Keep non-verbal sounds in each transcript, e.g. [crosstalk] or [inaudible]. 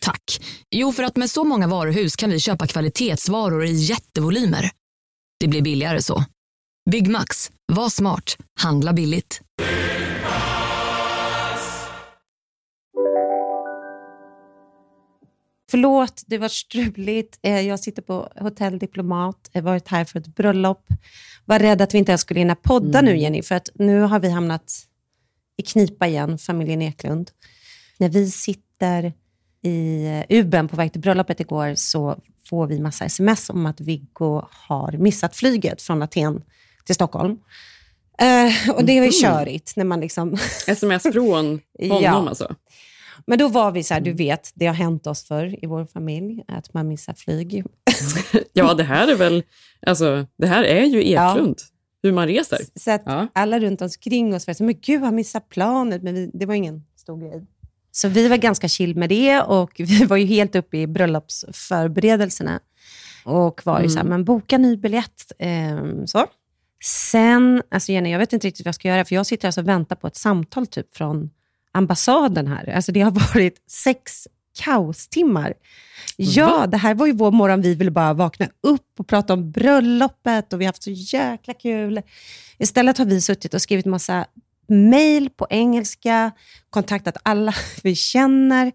Tack. Jo, för att med så många varuhus kan vi köpa kvalitetsvaror i jättevolymer. Det blir billigare så. Byggmax. Var smart. Handla billigt. Förlåt, det var struligt. Eh, Jag sitter på Hotell Diplomat, har varit här för ett bröllop. Var rädd att vi inte ens skulle hinna podda nu, Jenny, för att nu har vi hamnat i knipa igen, familjen Eklund. När vi sitter i eh, Uben på väg till bröllopet igår så får vi massa sms om att Viggo har missat flyget från Aten till Stockholm. Eh, och det är ju körigt när man liksom... [laughs] Sms från honom Ja. alltså? Men då var vi så här, du vet, det har hänt oss förr i vår familj, att man missar flyg. [laughs] Ja, det här är väl, alltså, det här är ju Eklund, hur man reser. Så att Ja. alla runt omkring oss var så, men gud, han missat planet. Men vi, det var ingen stor grej. Så vi var ganska chill med det och [laughs] vi var ju helt uppe i bröllopsförberedelserna. Och var ju så här, men boka ny biljett. ehm, så. Sen, alltså Jenny, jag vet inte riktigt vad jag ska göra, för jag sitter alltså och väntar på ett samtal typ från ambassaden här. Alltså det har [laughs] varit sex kaostimmar. Ja, det här var ju vår morgon. Vi ville bara vakna upp och prata om bröllopet och vi har haft så jäkla kul. Istället har vi suttit och skrivit massa mejl på engelska, kontaktat alla [laughs] vi känner.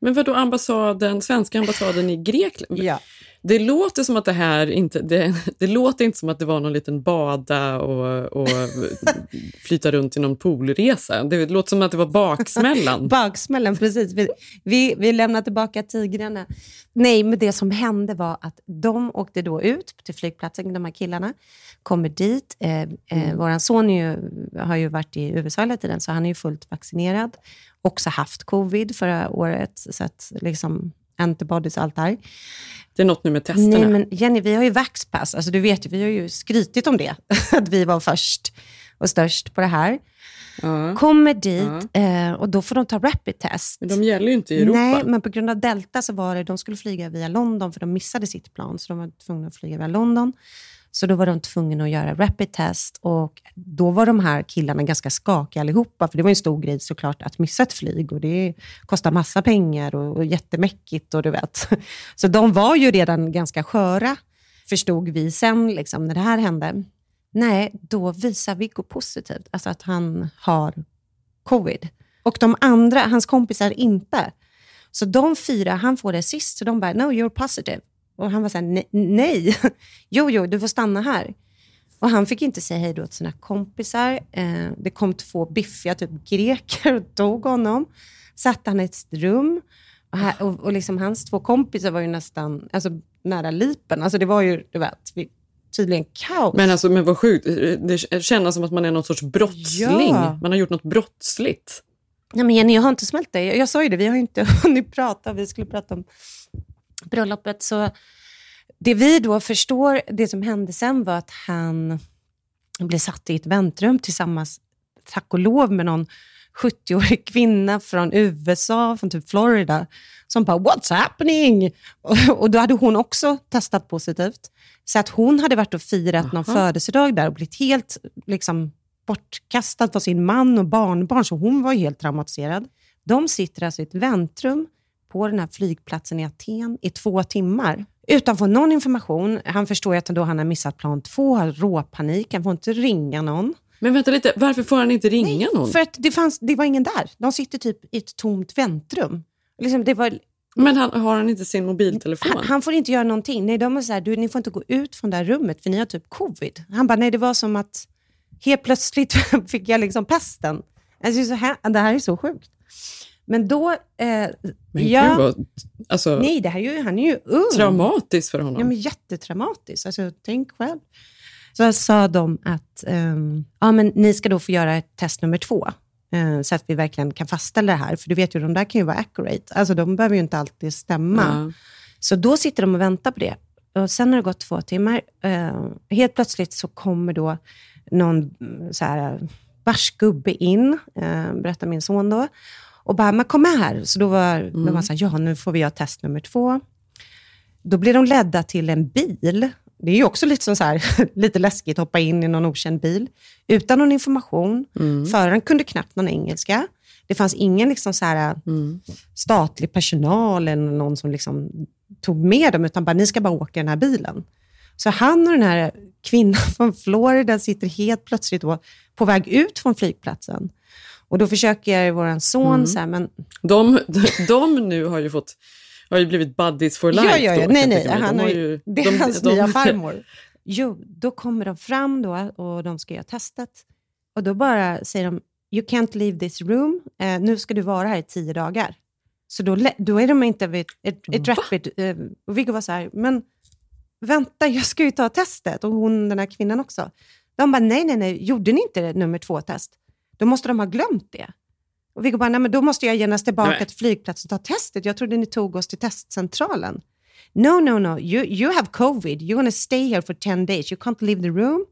Men vad då ambassaden, svenska ambassaden i Grekland? Ja. Det låter som att det här inte, det, det låter inte som att det var någon liten bada och, och [laughs] flyta runt i någon poolresa. Det låter som att det var baksmällan. [laughs] Baksmällan, precis. Vi, vi, vi lämnar tillbaka tigrarna. Nej, men det som hände var att de åkte då ut till flygplatsen, de här killarna, kommer dit. Eh, eh, Vår son ju, har ju varit i USA hela tiden, så han är ju fullt vaccinerad. Också haft covid förra året, så att liksom antibodies och allt det här. Det är något nu med testerna. Nej, men Jenny, vi har ju Vaxpass. Alltså, du vet ju, vi har ju skrytit om det, [laughs] att vi var först och störst på det här. ja. Kommer dit eh, och då får de ta rapid test. Men de gäller ju inte i Europa. Nej, men på grund av Delta så var det, de skulle flyga via London, för de missade sitt plan, så de var tvungna att flyga via London. Så då var de tvungna att göra rapid test och då var de här killarna ganska skakiga allihopa, för det var en stor grej såklart att missa ett flyg och det kostar massa pengar och, och jättemäckigt och du vet. [laughs] Så de var ju redan ganska sköra, förstod vi sen liksom, när det här hände. Nej, då visar Viggo positivt, alltså att han har covid. Och de andra, hans kompisar, inte. Så de fyra, han får det sist, så de bara, no, you're positive. Och han var så här, "Ne- nej, [laughs] jo, jo, du får stanna här. Och han fick inte säga hej då till sina kompisar. Eh, det kom två biffiga typ greker [laughs] och tog honom. Satte han i ett rum. Och, här, och, och liksom hans två kompisar var ju nästan alltså, nära lipen. Alltså det var ju, du vet, vi, tydligen kaos. Men alltså, men vad sjukt. Det känns som att man är någon sorts brottsling. Ja. Man har gjort något brottsligt. Nej, men Jenny, jag har inte smält det. Jag, jag sa ju det, vi har ju inte [laughs] hunnit prata. Vi skulle prata om bröllopet. Så det vi då förstår, det som hände sen var att han blev satt i ett väntrum tillsammans, tack och lov, med någon 70-årig kvinna från USA, från typ Florida, som bara “What's happening?” och, då hade hon också testat positivt. Så att hon hade varit och firat någon födelsedag där och blivit helt liksom, bortkastad på sin man och barnbarn, så hon var helt traumatiserad. De sitter alltså i ett väntrum på den här flygplatsen i Aten i två timmar utan att få någon information. Han förstår ju att då han har missat plan två, har råpanik, han får inte ringa någon. Men vänta lite, varför får han inte ringa någon? För att det, fanns, det var ingen där. De sitter typ i ett tomt väntrum. Liksom det var, Men han, har han inte sin mobiltelefon? han, han får inte göra någonting. Nej, de är så här, du, ni får inte gå ut från det här rummet för ni har typ covid. Han bara, nej det var som att helt plötsligt [laughs] fick jag liksom pesten. Alltså, det här är så sjukt. Men då... Eh, Men ja, gud vad, alltså, nej, det här är ju, han är ju ung. traumatiskt för honom. Ja, men jättetraumatiskt. Alltså, tänk själv. Så sa de att ehm, ja, men ni ska då få göra ett test nummer två. eh, så att vi verkligen kan fastställa det här. För du vet ju, de där kan ju vara accurate. Alltså, de behöver ju inte alltid stämma. Ja. Så då sitter de och väntar på det. Och sen har det gått två timmar. Eh, helt plötsligt så kommer då någon mm, så här, vars gubbe in, eh, berättar min son då, och bara, men kom med här. Så då var mm. de var så här, ja nu får vi göra test nummer två. Då blir de ledda till en bil. Det är ju också lite, så här, [laughs] lite läskigt att hoppa in i någon okänd bil utan någon information. Mm. Föraren kunde knappt någon engelska. Det fanns ingen liksom så här, mm. statlig personal eller någon som liksom tog med dem, utan bara, ni ska bara åka i den här bilen. Så han och den här kvinnan [laughs] från Florida sitter helt plötsligt på väg ut från flygplatsen. Och då försöker vår son mm. så här, men... De, [laughs] de nu har ju fått har ju blivit buddies for life. Ja, ja, ja. Då, nej, nej. Han har ju, det är de, hans de, nya [laughs] farmor. Jo, då kommer de fram då och de ska göra testet. Och då bara säger de, you can't leave this room. Eh, nu ska du vara här i tio dagar. Så då, då är de inte vid ett, ett rapid... Eh, och Viggo var så här, men vänta, jag ska ju ta testet. Och hon, den här kvinnan också. De bara, nej, nej, nej, gjorde ni inte det, nummer två-test? Då måste de ha glömt det. Och Viggo bara, nej men då måste jag genast tillbaka nej. till flygplatsen och ta testet. Jag trodde ni tog oss till testcentralen. No, no, no, you, you have covid. You're gonna stay here for 10 days. You can't leave the room.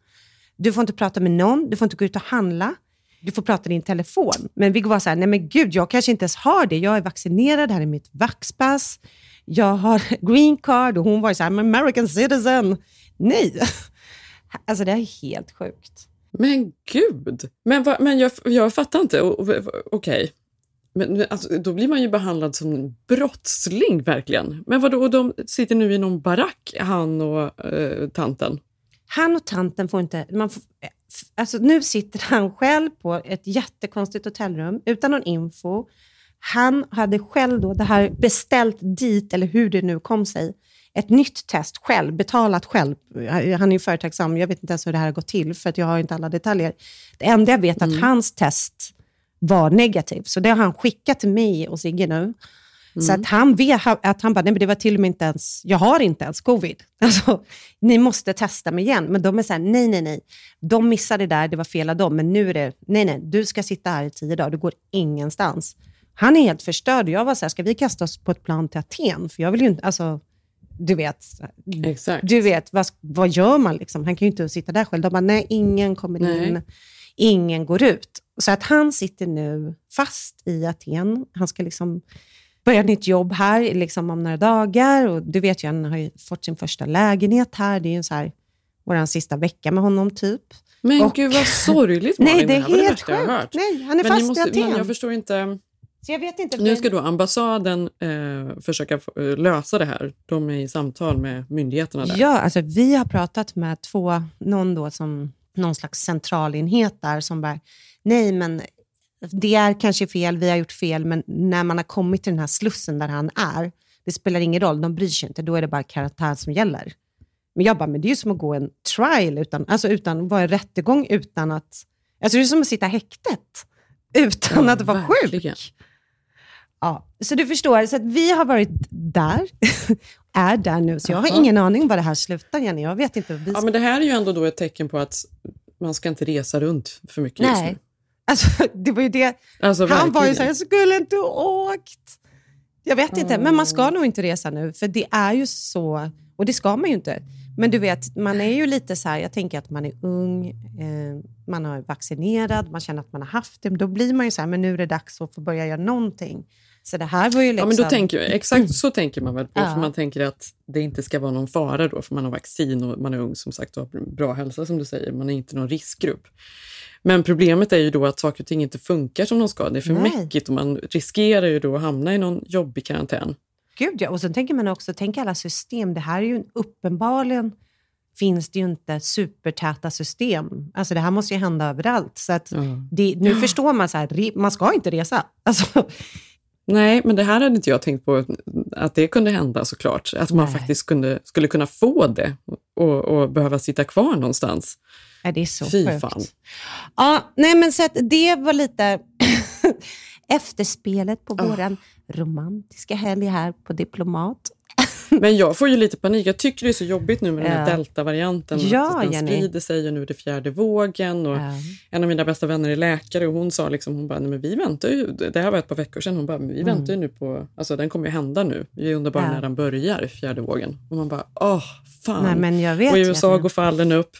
Du får inte prata med någon, du får inte gå ut och handla. Du får prata i din telefon. Men Viggo var så här, nej men gud, jag kanske inte ens har det. Jag är vaccinerad, här är mitt vaxpass. Jag har [laughs] green card och hon var så här, I'm American citizen. Nej, [laughs] alltså det är helt sjukt. Men gud! Men, va, men jag, jag fattar inte. Okej. Okay. Men alltså, då blir man ju behandlad som en brottsling verkligen. Men vadå, och de sitter nu i någon barack, han och eh, tanten? Han och tanten får inte... Man får, alltså, nu sitter han själv på ett jättekonstigt hotellrum utan någon info. Han hade själv då det här beställt dit, eller hur det nu kom sig, ett nytt test själv, betalat själv. Han är ju företagsam, jag vet inte ens hur det här har gått till, för att jag har inte alla detaljer. Det enda jag vet är mm. att hans test var negativt, så det har han skickat till mig och Sigge nu. Mm. Så att han vet att han bara, nej men det var till och med inte ens, jag har inte ens covid. [laughs] Alltså, ni måste testa mig igen. Men de är så här, nej, nej, nej. De missade det där, det var fel av dem, men nu är det, nej, nej, du ska sitta här i tio dagar, du går ingenstans. Han är helt förstörd. Jag var så här, ska vi kasta oss på ett plan till Aten? För jag vill ju inte, alltså, du vet, Exakt. Du vet vad, vad gör man? Liksom? Han kan ju inte sitta där själv. De bara, nej, ingen kommer nej. in, ingen går ut. Så att han sitter nu fast i Aten. Han ska liksom börja nytt jobb här liksom om några dagar. Och du vet ju, han har ju fått sin första lägenhet här. Det är ju så här, vår sista vecka med honom typ. Men och, gud vad sorgligt [laughs] Malin, Nej, det är det helt sjukt. Nej, han är men fast måste, i Aten. Men jag förstår inte. Så jag vet inte. Nu ska då ambassaden eh, försöka eh, lösa det här. De är i samtal med myndigheterna där. Ja, alltså vi har pratat med två, någon då som någon slags centralenhet där som bara, nej men det är kanske fel, vi har gjort fel, men när man har kommit till den här slussen där han är, det spelar ingen roll, de bryr sig inte, då är det bara karantän som gäller. Men jag bara, men det är ju som att gå en trial, utan, alltså utan vara en rättegång utan att... Alltså det är som att sitta häktet utan ja, att vara verkligen. sjuk. Ja, så du förstår, så att vi har varit där, [laughs] är där nu, så jag har ingen aning var det här slutar, Jenny. Jag vet inte. Ja, men det här är ju ändå då ett tecken på att man ska inte resa runt för mycket Nej. just nu. Alltså, [laughs] det var ju det. Alltså, Han verkligen. var ju så här, jag skulle inte åkt. Jag vet mm. inte, men man ska nog inte resa nu, för det är ju så, och det ska man ju inte. Men du vet, man är ju lite så här, jag tänker att man är ung, eh, man har vaccinerad, man känner att man har haft det, då blir man ju så här, men nu är det dags att få börja göra någonting. Så det här var ju liksom... Ja, men då liksom- tänker, exakt så tänker man väl på, ja. för man tänker att det inte ska vara någon fara då, för man har vaccin och man är ung som sagt och har bra hälsa som du säger, man är inte någon riskgrupp. Men problemet är ju då att saker och ting inte funkar som de ska. Det är för Nej. mäckigt och man riskerar ju då att hamna i någon jobbig karantän. Gud ja, och sen tänker man också, tänk alla system. Det här är ju uppenbarligen finns det ju inte supertäta system. Alltså det här måste ju hända överallt. Så att mm. det, nu förstår man så här, man ska inte resa. [laughs] Alltså, Nej, men det här hade inte jag tänkt på att det kunde hända såklart. Att man Nej. faktiskt kunde, skulle kunna få det och, och behöva sitta kvar någonstans. Ja, det är så Fy sjukt. Fan. Ja, nej, men så att det var lite [coughs] efterspelet på oh. vår romantiska helg här på Diplomat. [laughs] Men jag får ju lite panik. Jag tycker det är så jobbigt nu med den här Ja. delta-varianten. Ja, att den Jenny. sprider sig och nu är det fjärde vågen. Och Ja. En av mina bästa vänner är läkare och hon sa liksom, hon bara, men vi väntar ju, det här var ett par veckor sedan, hon bara, vi väntar ju nu på, alltså den kommer ju hända nu. Vi undrar bara Mm. Ja. när den börjar, fjärde vågen. Och man bara, åh, fan. Nej, men jag vet, och i USA Jenny. går fallen upp.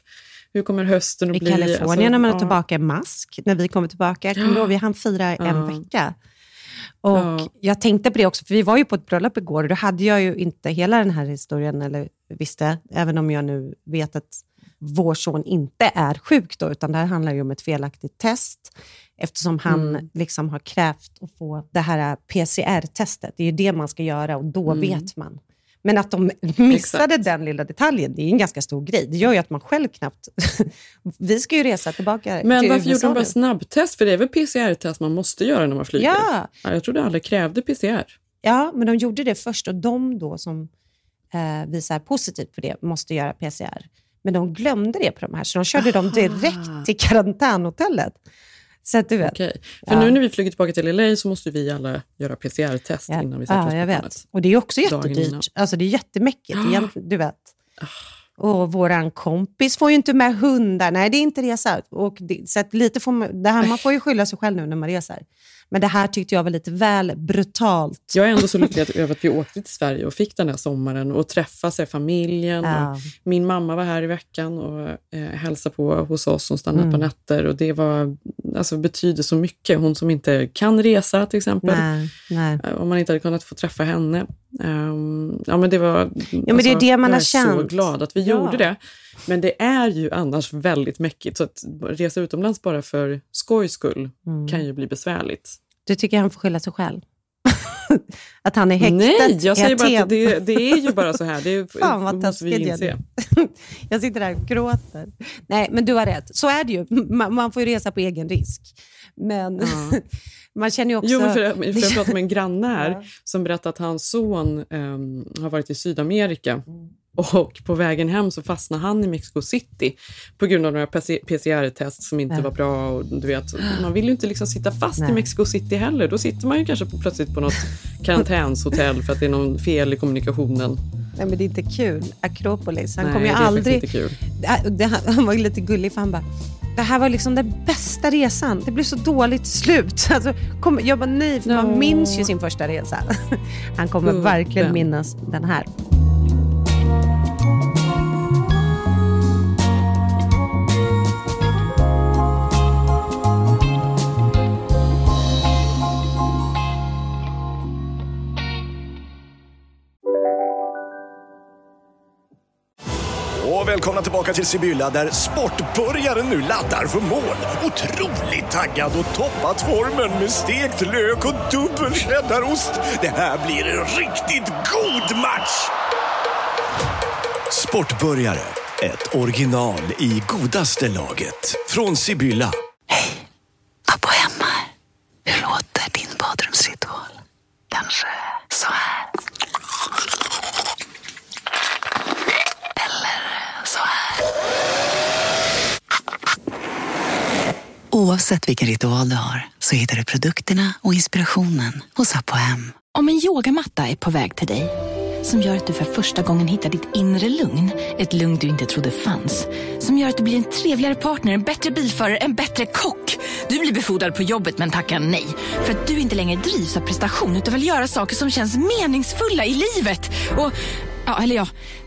Hur kommer hösten att I bli? Kalifornien Alltså, när man har ja. tillbaka mask, när vi kommer tillbaka. Kommer du ihåg, vi hann fira en Ja. vecka. Och Ja. Jag tänkte på det också, för vi var ju på ett bröllop igår och då hade jag ju inte hela den här historien, eller visste, även om jag nu vet att vår son inte är sjuk då, utan det här handlar ju om ett felaktigt test, eftersom han Mm. liksom har krävt att få det här PCR-testet. Det är ju det man ska göra och då Mm. vet man. Men att de missade Exakt. den lilla detaljen, det är en ganska stor grej. Det gör ju att man själv knappt... [laughs] vi ska ju resa tillbaka Men till varför gjorde de bara nu. snabbtest? För det är väl PCR-test man måste göra när man flyger? Ja. Ja, Jag trodde alla krävde PCR. Ja, men de gjorde det först och de då som eh, visar positivt på det måste göra PCR. Men de glömde det på de här, så de körde dem direkt till karantänhotellet. Så att du vet. Okej. För Ja. nu när vi flyger tillbaka till LA så måste vi alla göra PCR-test Ja, innan vi sätter oss ja, på jag vet. planet. Och det är också jättedyrt. Alltså det är jättemäckigt. Du vet. Och våran kompis får ju inte med hundar. Nej, det är inte resa. Och det, så lite får man, det här, man får ju skylla sig själv nu när man reser. Men det här tyckte jag var lite väl brutalt. Jag är ändå så [laughs] lycklig över att vi åkte till Sverige och fick den här sommaren och träffa sig, familjen. Ja. Min mamma var här i veckan och eh, hälsade på hos oss. Hon stannade Mm. par nätter och det var, alltså, betyder så mycket. Hon som inte kan resa till exempel. Nej, nej. Eh, Om man inte hade kunnat få träffa henne. Ehm, ja, men det var, alltså, men det är det man jag har är så känt. glad att vi Ja. gjorde det. Men det är ju annars väldigt mäckigt. Så att resa utomlands bara för skojs skull Mm. kan ju bli besvärligt. Du tycker han får skylla sig själv? [laughs] att han är häktad Nej, jag säger bara att det, det är ju bara så här. Det är, [laughs] Fan, vad måste vi inse. Jenny. [laughs] jag sitter där och gråter. Nej, men du har rätt. Så är det ju. Man, man får ju resa på egen risk. Men Ja. [laughs] man känner ju också... Jo, men för, för jag pratade med en granne här [laughs] Ja. som berättade att hans son ehm, har varit i Sydamerika. Mm. Och på vägen hem så fastnade han i Mexico City på grund av några PCR-test som inte Ja. var bra. Och du vet, man vill ju inte liksom sitta fast Nej. i Mexico City heller. Då sitter man ju kanske på, plötsligt på något [laughs] karantänshotell för att det är någon fel i kommunikationen. Nej, men det är inte kul. Akropolis. Han Nej, kommer ju aldrig... faktiskt inte kul. Det, det, han var ju lite gullig för han bara, det här var liksom den bästa resan. Det blev så dåligt slut. [laughs] Alltså, kom, jag bara, nej, för man minns ju sin första resa. [laughs] Han kommer verkligen minnas den här. Till Sibylla där sportbörjaren nu laddar för mål. Otroligt taggad och toppat formen med stekt lök och dubbel cheddarost. Det här blir en riktigt god match! Sportbörjare, ett original i godaste laget. Från Sibylla. Hej! Abbo hemma. Hur låter din badrumsritual? Kanske så här? Eller så här? Oavsett vilken ritual du har så hittar du produkterna och inspirationen hos Apohem. Om en yogamatta är på väg till dig, som gör att du för första gången hittar ditt inre lugn, ett lugn du inte trodde fanns, som gör att du blir en trevligare partner, en bättre bilförare, en bättre kock. Du blir befordrad på jobbet men tackar nej, för att du inte längre drivs av prestation utan vill göra saker som känns meningsfulla i livet. Och, ja, eller ja,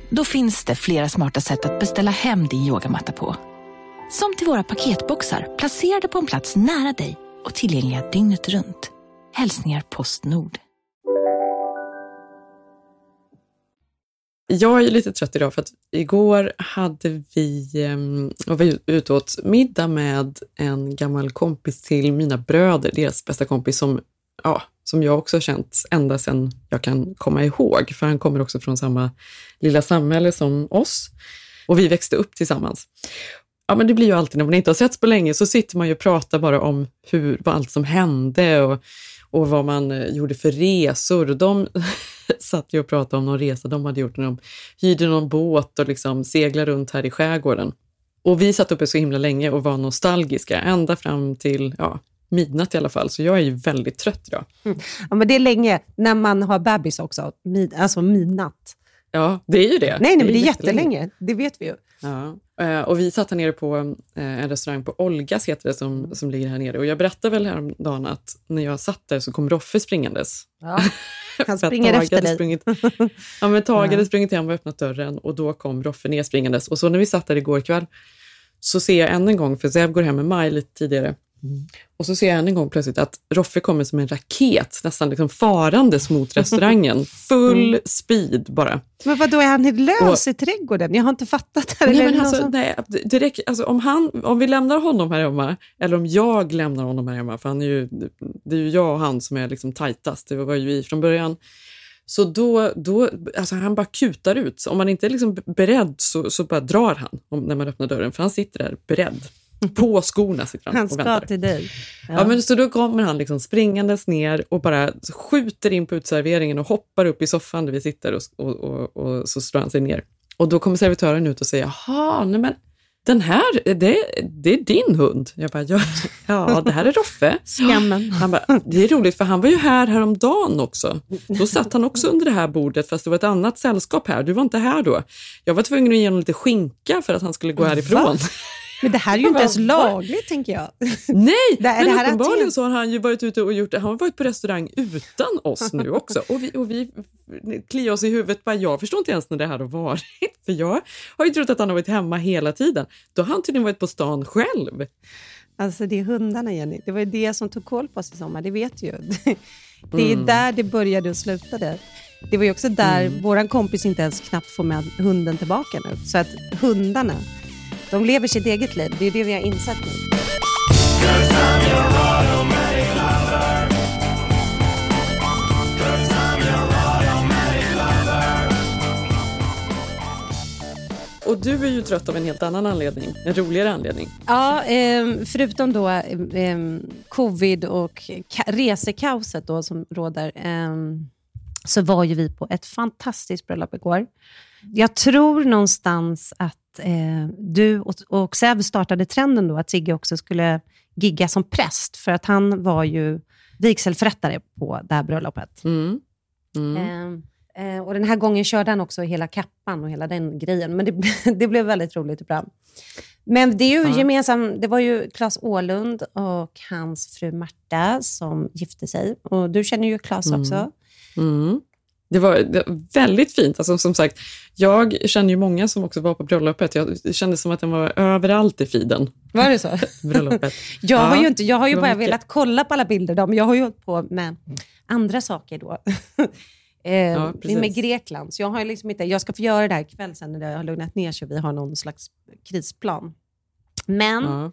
då finns det flera smarta sätt att beställa hem din yogamatta på. Som till våra paketboxar placerade på en plats nära dig och tillgängliga dygnet runt. Hälsningar Postnord. Jag är lite trött idag för att igår hade vi, um, var vi ute och åt middag med en gammal kompis till mina bröder, deras bästa kompis som, ja, som jag också har känt ända sedan jag kan komma ihåg, för han kommer också från samma lilla samhälle som oss och vi växte upp tillsammans. Ja, men det blir ju alltid när man inte har setts på länge så sitter man ju och pratar bara om hur, vad allt som hände och, och vad man eh, gjorde för resor. Och de [laughs] satt ju och pratade om någon resa de hade gjort när de hyrde någon båt och liksom seglade runt här i skärgården. Och vi satt uppe så himla länge och var nostalgiska, ända fram till ja, midnatt i alla fall. Så jag är ju väldigt trött idag. Ja, men det är länge, när man har bebis också, mid, alltså midnatt. Ja, det är ju det. Nej, nej men är det är jättelänge. jättelänge. Det vet vi ju. Ja. Eh, Och vi satt här nere på eh, en restaurang på Olgas, heter det, som, som ligger här nere. Och jag berättade väl häromdagen att när jag satt där så kom Roffe springandes. Ja. [laughs] Han springer efter dig. Sprungit, [laughs] ja, men Tage hade sprungit hem och öppnat dörren och då kom Roffe nerspringandes. Och så när vi satt där igår kväll så ser jag än en gång, för Zeb går hem med Maj lite tidigare, Mm. och så ser jag än en gång plötsligt att Roffe kommer som en raket, nästan liksom farandes mot [laughs] restaurangen. Full Mm. speed bara. Men vad då är han lös i trädgården? Jag har inte fattat det här. Nej, Eller men alltså, som- nej, räcker, alltså, om, han, om vi lämnar honom här hemma, eller om jag lämnar honom här hemma, för han är ju, det är ju jag och han som är liksom tajtast, det var ju vi från början. Så då, då alltså han bara kutar ut. Så om man inte är liksom beredd så, så bara drar han om, när man öppnar dörren, för han sitter där beredd. På skorna sitter han, Han och ska väntar. till dig. Ja. men så då kommer han liksom springandes ner och bara skjuter in på utserveringen och hoppar upp i soffan där vi sitter och, och, och, och så slår han sig ner. Och då kommer servitören ut och säger, jaha, nej men den här, det, det är din hund. Jag bara, ja, [laughs] ja det här är Roffe. Skammen. Han bara, det är roligt för han var ju här häromdagen också. Då satt han också under det här bordet fast det var ett annat sällskap här. Du var inte här då. Jag var tvungen att ge honom lite skinka för att han skulle gå härifrån. Men det här är ju inte ens lagligt, tänker jag. Nej, [laughs] Det- men det här uppenbarligen så har han ju varit ute och gjort det. Han har varit på restaurang utan oss nu också. Och vi, och vi kliar oss i huvudet. Bara, jag förstår inte ens när det här har varit. [laughs] För jag har ju trott att han har varit hemma hela tiden. Då har han tydligen varit på stan själv. Alltså det är hundarna, Jenny. Det var ju det som tog koll på oss i sommar, det vet du ju. [laughs] Det är Mm. där det började och slutade. Det var ju också där Mm. våran kompis inte ens knappt får med hunden tillbaka nu. Så att hundarna, de lever sitt eget liv. Det är det vi har insett nu. Och du är ju trött av en helt annan anledning. En roligare anledning. Ja, ehm, förutom då ehm, covid och ka- resekaoset då som råder, ehm, så var ju vi på ett fantastiskt bröllop igår. Jag tror någonstans att eh, du och, och Sev startade trenden då att Sigge också skulle gigga som präst, för att han var ju vigselförrättare på det här bröllopet. Mm. Mm. Ehm, eh, och den här gången körde han också hela kappan och hela den grejen, men det, [laughs] det blev väldigt roligt och bra. Men det är ju gemensam, det var ju Claes Ålund och hans fru Marta som gifte sig. Och du känner ju Claes Mm. också. Mm. Det, var, det var väldigt fint. Alltså, som sagt, jag känner ju många som också var på bröllopet. Jag, det kändes som att den var överallt i feeden. Var det så? [laughs] Bröllopet. Jag har Ja, ju, inte, jag har ju bara mycket. velat kolla på alla bilder, då, men jag har ju hållit på med andra saker då. [laughs] eh, Ja, med Grekland. Så jag, har liksom inte, jag ska få göra det här ikväll sen när det har lugnat ner sig vi har någon slags krisplan. Men Ja.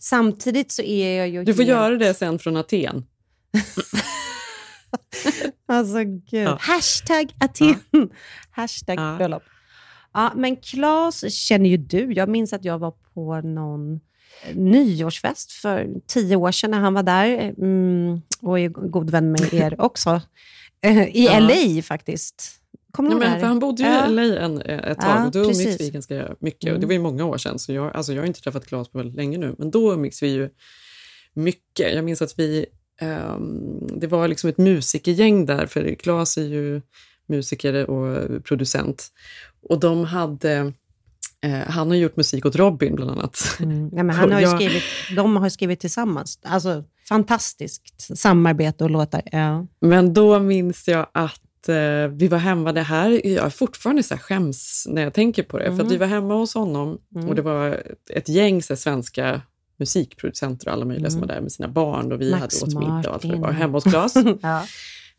samtidigt så är jag ju Du får helt- göra det sen från Aten. [laughs] [laughs] Alltså gud. Ja. Hashtag Aten. [laughs] Hashtag Ja. bröllop. Ja, men Claes känner ju du. Jag minns att jag var på någon nyårsfest för tio år sedan när han var där mm, och är god vän med [laughs] er också. Eh, I Ja. LA faktiskt. Kommer Nej, men, för han bodde ju Ja. i LA en, ett tag Ja, och då umgicks vi ganska mycket. Och Mm. det var ju många år sedan, så jag, alltså jag har inte träffat Claes på väldigt länge nu, men då umgicks vi ju mycket. Jag minns att vi, det var liksom ett musikergäng där, för Claes är ju musiker och producent. Och de hade, eh, han har gjort musik åt Robin bland annat. Mm. Ja, men [laughs] han har Jag- skrivit, de har skrivit tillsammans. Alltså, fantastiskt samarbete och låtar. Ja. Men då minns jag att eh, vi var hemma, det här, jag är fortfarande så här skäms när jag tänker på det, för att vi var hemma hos honom Mm. och det var ett gäng så här, svenska musikproducenter och alla möjliga som var där med sina barn och vi Mm. Max hade åt middag och allt vad det var, hemma hos Claes. [laughs] Ja.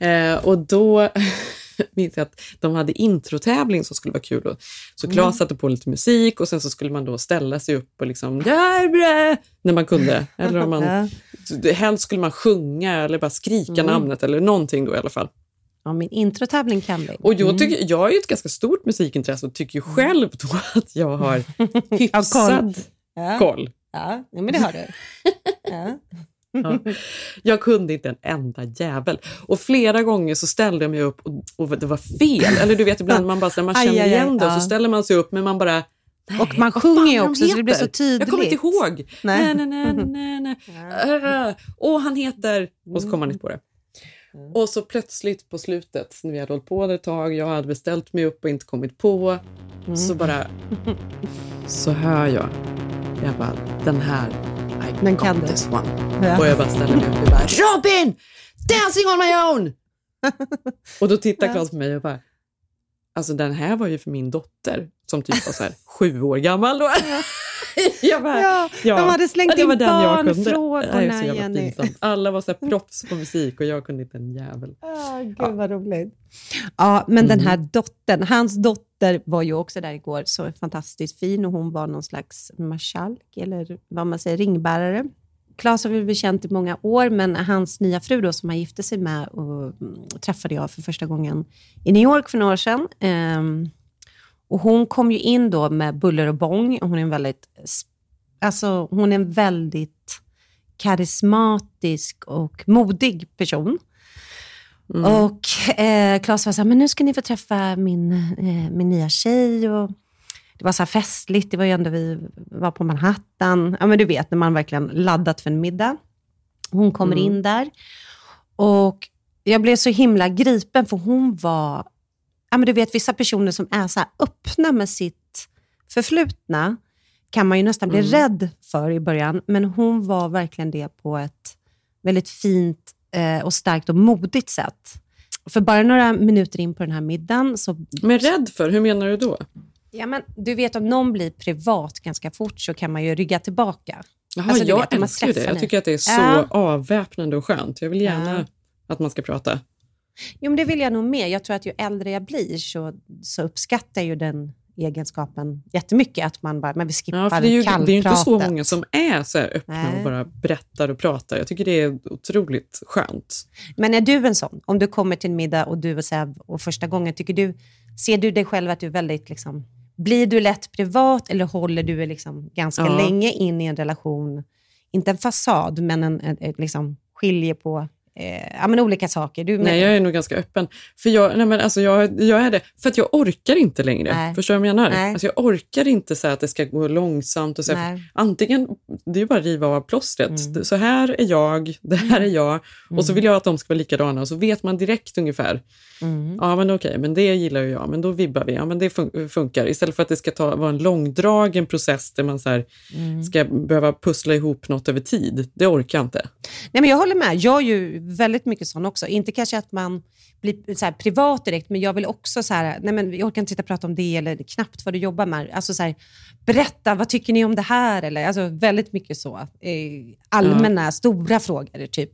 eh, och då [laughs] minns jag att de hade introtävling som skulle vara kul. Och, så Mm. Claes satte på lite musik och sen så skulle man då ställa sig upp och liksom när man kunde. Eller om man, [laughs] helst skulle man sjunga eller bara skrika Mm. namnet eller någonting då i alla fall. ja, min introtävling kan vi. Och jag, Mm. tycker, jag har ju ett ganska stort musikintresse och tycker ju själv då att jag har hyfsad Ja. koll. Ja, men det har du. Ja. Ja. Jag kunde inte en enda jävel. Och flera gånger så ställde jag mig upp och, och det var fel. Eller du vet ibland man bara här, man Aj, känner aj, aj, igen det och ja. så ställer man sig upp men man bara Och man sjunger ju också, så det blir så tydligt. Jag kommer inte ihåg. Nej. Nej, nej, nej, nej. Äh, [laughs] Åh, han heter... Och så kommer man inte på det. Mm. Och så plötsligt på slutet, när vi hade hållit på ett tag, jag hade beställt mig upp och inte kommit på, mm. så bara [laughs] så hör jag, jag bara, den här, I den got this one. Ja. Och jag bara ställer mig upp och bara, Robin! Dancing on my own! [laughs] och då tittar Claes på mig och bara, alltså den här var ju för min dotter som typ var så här, [laughs] sju år gammal då. [laughs] jag bara, ja, ja, de hade slängt in barnfrågorna, Jenny. Alla var så här [laughs] proffs på musik och jag kunde inte en jävel. Oh, Gud ja. vad roligt. Ja, men mm. den här dottern, hans dotter var ju också där igår, så fantastiskt fin och hon var någon slags marskalk, eller vad man säger, ringbärare. Claes har vi väl känt i många år, men hans nya fru då, som han gifte sig med och, mm, träffade jag för första gången i New York för några år sedan. Um, och hon kom ju in då med buller och bång. Hon är en väldigt, alltså, hon är en väldigt karismatisk och modig person. Mm. Och eh, Claes var så här, men nu ska ni få träffa min, eh, min nya tjej. Och det var så här festligt, det var ju ändå vi var på Manhattan. Ja, men du vet, när man verkligen laddat för en middag. Hon kommer mm. in där. Och jag blev så himla gripen, för hon var ja, men du vet vissa personer som är så här öppna med sitt förflutna, kan man ju nästan bli mm. rädd för i början, men hon var verkligen det på ett väldigt fint eh, och starkt och modigt sätt. För bara några minuter in på den här middagen så... Men rädd för? Hur menar du då? Ja, men du vet, om någon blir privat ganska fort så kan man ju rygga tillbaka. Jaha, alltså, jag vet, älskar det. Jag tycker att det är så ja. avväpnande och skönt. Jag vill gärna ja. att man ska prata. Jo, men det vill jag nog med. Jag tror att ju äldre jag blir så, så uppskattar jag ju den egenskapen jättemycket. Att man bara, men vi skippar ja, för det är ju, Det är ju inte så många som är så här öppna Nej. och bara berättar och pratar. Jag tycker det är otroligt skönt. Men är du en sån? Om du kommer till en middag och du och, här, och första gången, tycker du, ser du dig själv att du är väldigt liksom, blir du lätt privat eller håller du liksom ganska ja. länge in i en relation, inte en fasad, men en, en, en liksom, skiljer på eh, ja, men olika saker. Du, nej, jag är nog ganska öppen. För jag, nej, men alltså jag, jag är det för att jag orkar inte längre. Nej. Förstår du vad jag menar? Alltså jag orkar inte säga att det ska gå långsamt. Och så antingen, det är ju bara att riva av plåstret. Mm. Så här är jag, det här är jag. Mm. Och så vill jag att de ska vara likadana och så vet man direkt ungefär. Mm. Ja, men okej, men det gillar ju jag. Men då vibbar vi. Ja, men det fun funkar. Istället för att det ska ta, vara en långdragen process där man så här, mm. ska behöva pussla ihop något över tid. Det orkar jag inte. Nej, men jag håller med. Jag är ju väldigt mycket sån också. Inte kanske att man blir så privat direkt, men jag vill också så här, nej men jag orkar inte sitta och prata om det eller knappt vad du jobbar med. Alltså så här, berätta, vad tycker ni om det här? Eller, alltså väldigt mycket så. Eh, allmänna, ja. stora frågor. Typ,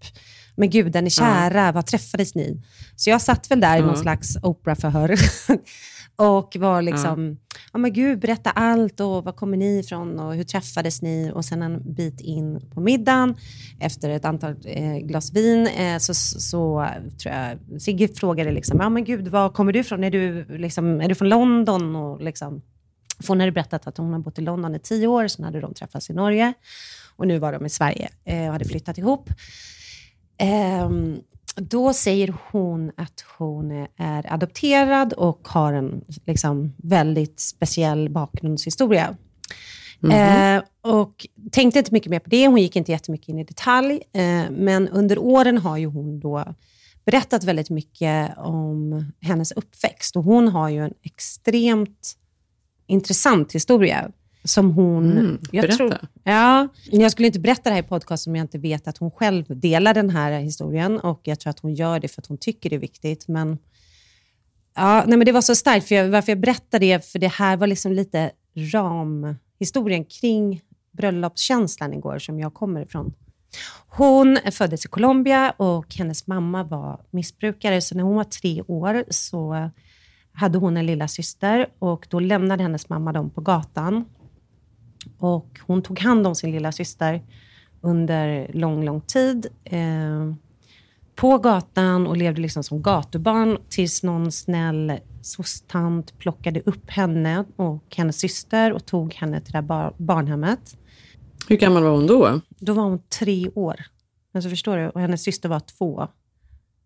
men gud, är ni kära? Ja. Vad träffades ni? Så jag satt väl där ja. i någon slags operaförhör [laughs] och var liksom, ja. oh, men gud, berätta allt och var kommer ni ifrån och hur träffades ni? Och sen en bit in på middagen, efter ett antal eh, glas vin, eh, så, så tror jag Sigge frågade liksom, ja men gud, var kommer du ifrån? Är du, liksom, är du från London? Och liksom, för hon hade berättat att hon har bott i London i tio år, sen hade de träffats i Norge och nu var de i Sverige eh, och hade flyttat ihop. Um, då säger hon att hon är adopterad och har en liksom, väldigt speciell bakgrundshistoria. Mm eh, och tänkte inte mycket mer på det. Hon gick inte jättemycket in i detalj. Eh, men under åren har ju hon då berättat väldigt mycket om hennes uppväxt. Och hon har ju en extremt intressant historia som hon... Mm, jag Tror, ja, jag skulle inte berätta det här i podcast om jag inte vet att hon själv delar den här historien och jag tror att hon gör det för att hon tycker det är viktigt. Men, ja, nej, men det var så starkt, för jag, varför jag berättar det, för det här var liksom lite ramhistorien kring bröllopskänslan igår som jag kommer ifrån. Hon föddes i Colombia och hennes mamma var missbrukare, så när hon var tre år så hade hon en lilla syster och då lämnade hennes mamma dem på gatan och hon tog hand om sin lilla syster under lång, lång tid. Eh, på gatan och levde liksom som gatubarn tills någon snäll sostant plockade upp henne och hennes syster och tog henne till det bar barnhemmet. Hur gammal var hon då? Då var hon tre år. Alltså förstår du? Och hennes syster var två.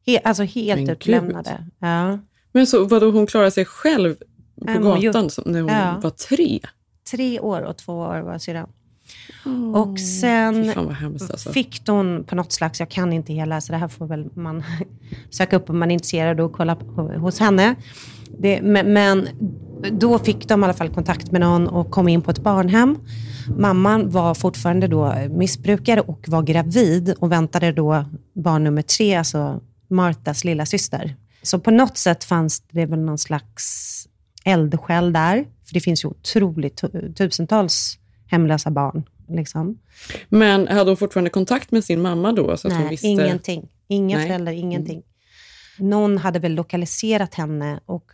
He alltså helt utlämnade. Ja. Men så vadå, hon klarade sig själv på gatan när hon ja. var tre? Tre år och två år var syrran. och sen alltså. fick hon på något slags, jag kan inte hela, så det här får väl man [laughs] söka upp om man är intresserad och kolla på, hos henne. Det, men, men då fick de i alla fall kontakt med någon och kom in på ett barnhem. Mamman var fortfarande då missbrukare och var gravid och väntade då barn nummer tre, alltså Martas lilla syster. Så på något sätt fanns det väl någon slags eldsjäl där. För det finns ju otroligt tu- tusentals hemlösa barn. Liksom. Men hade hon fortfarande kontakt med sin mamma då? Så att hon Nej, visste... ingenting. Inga Nej. föräldrar, ingenting. Någon hade väl lokaliserat henne, och,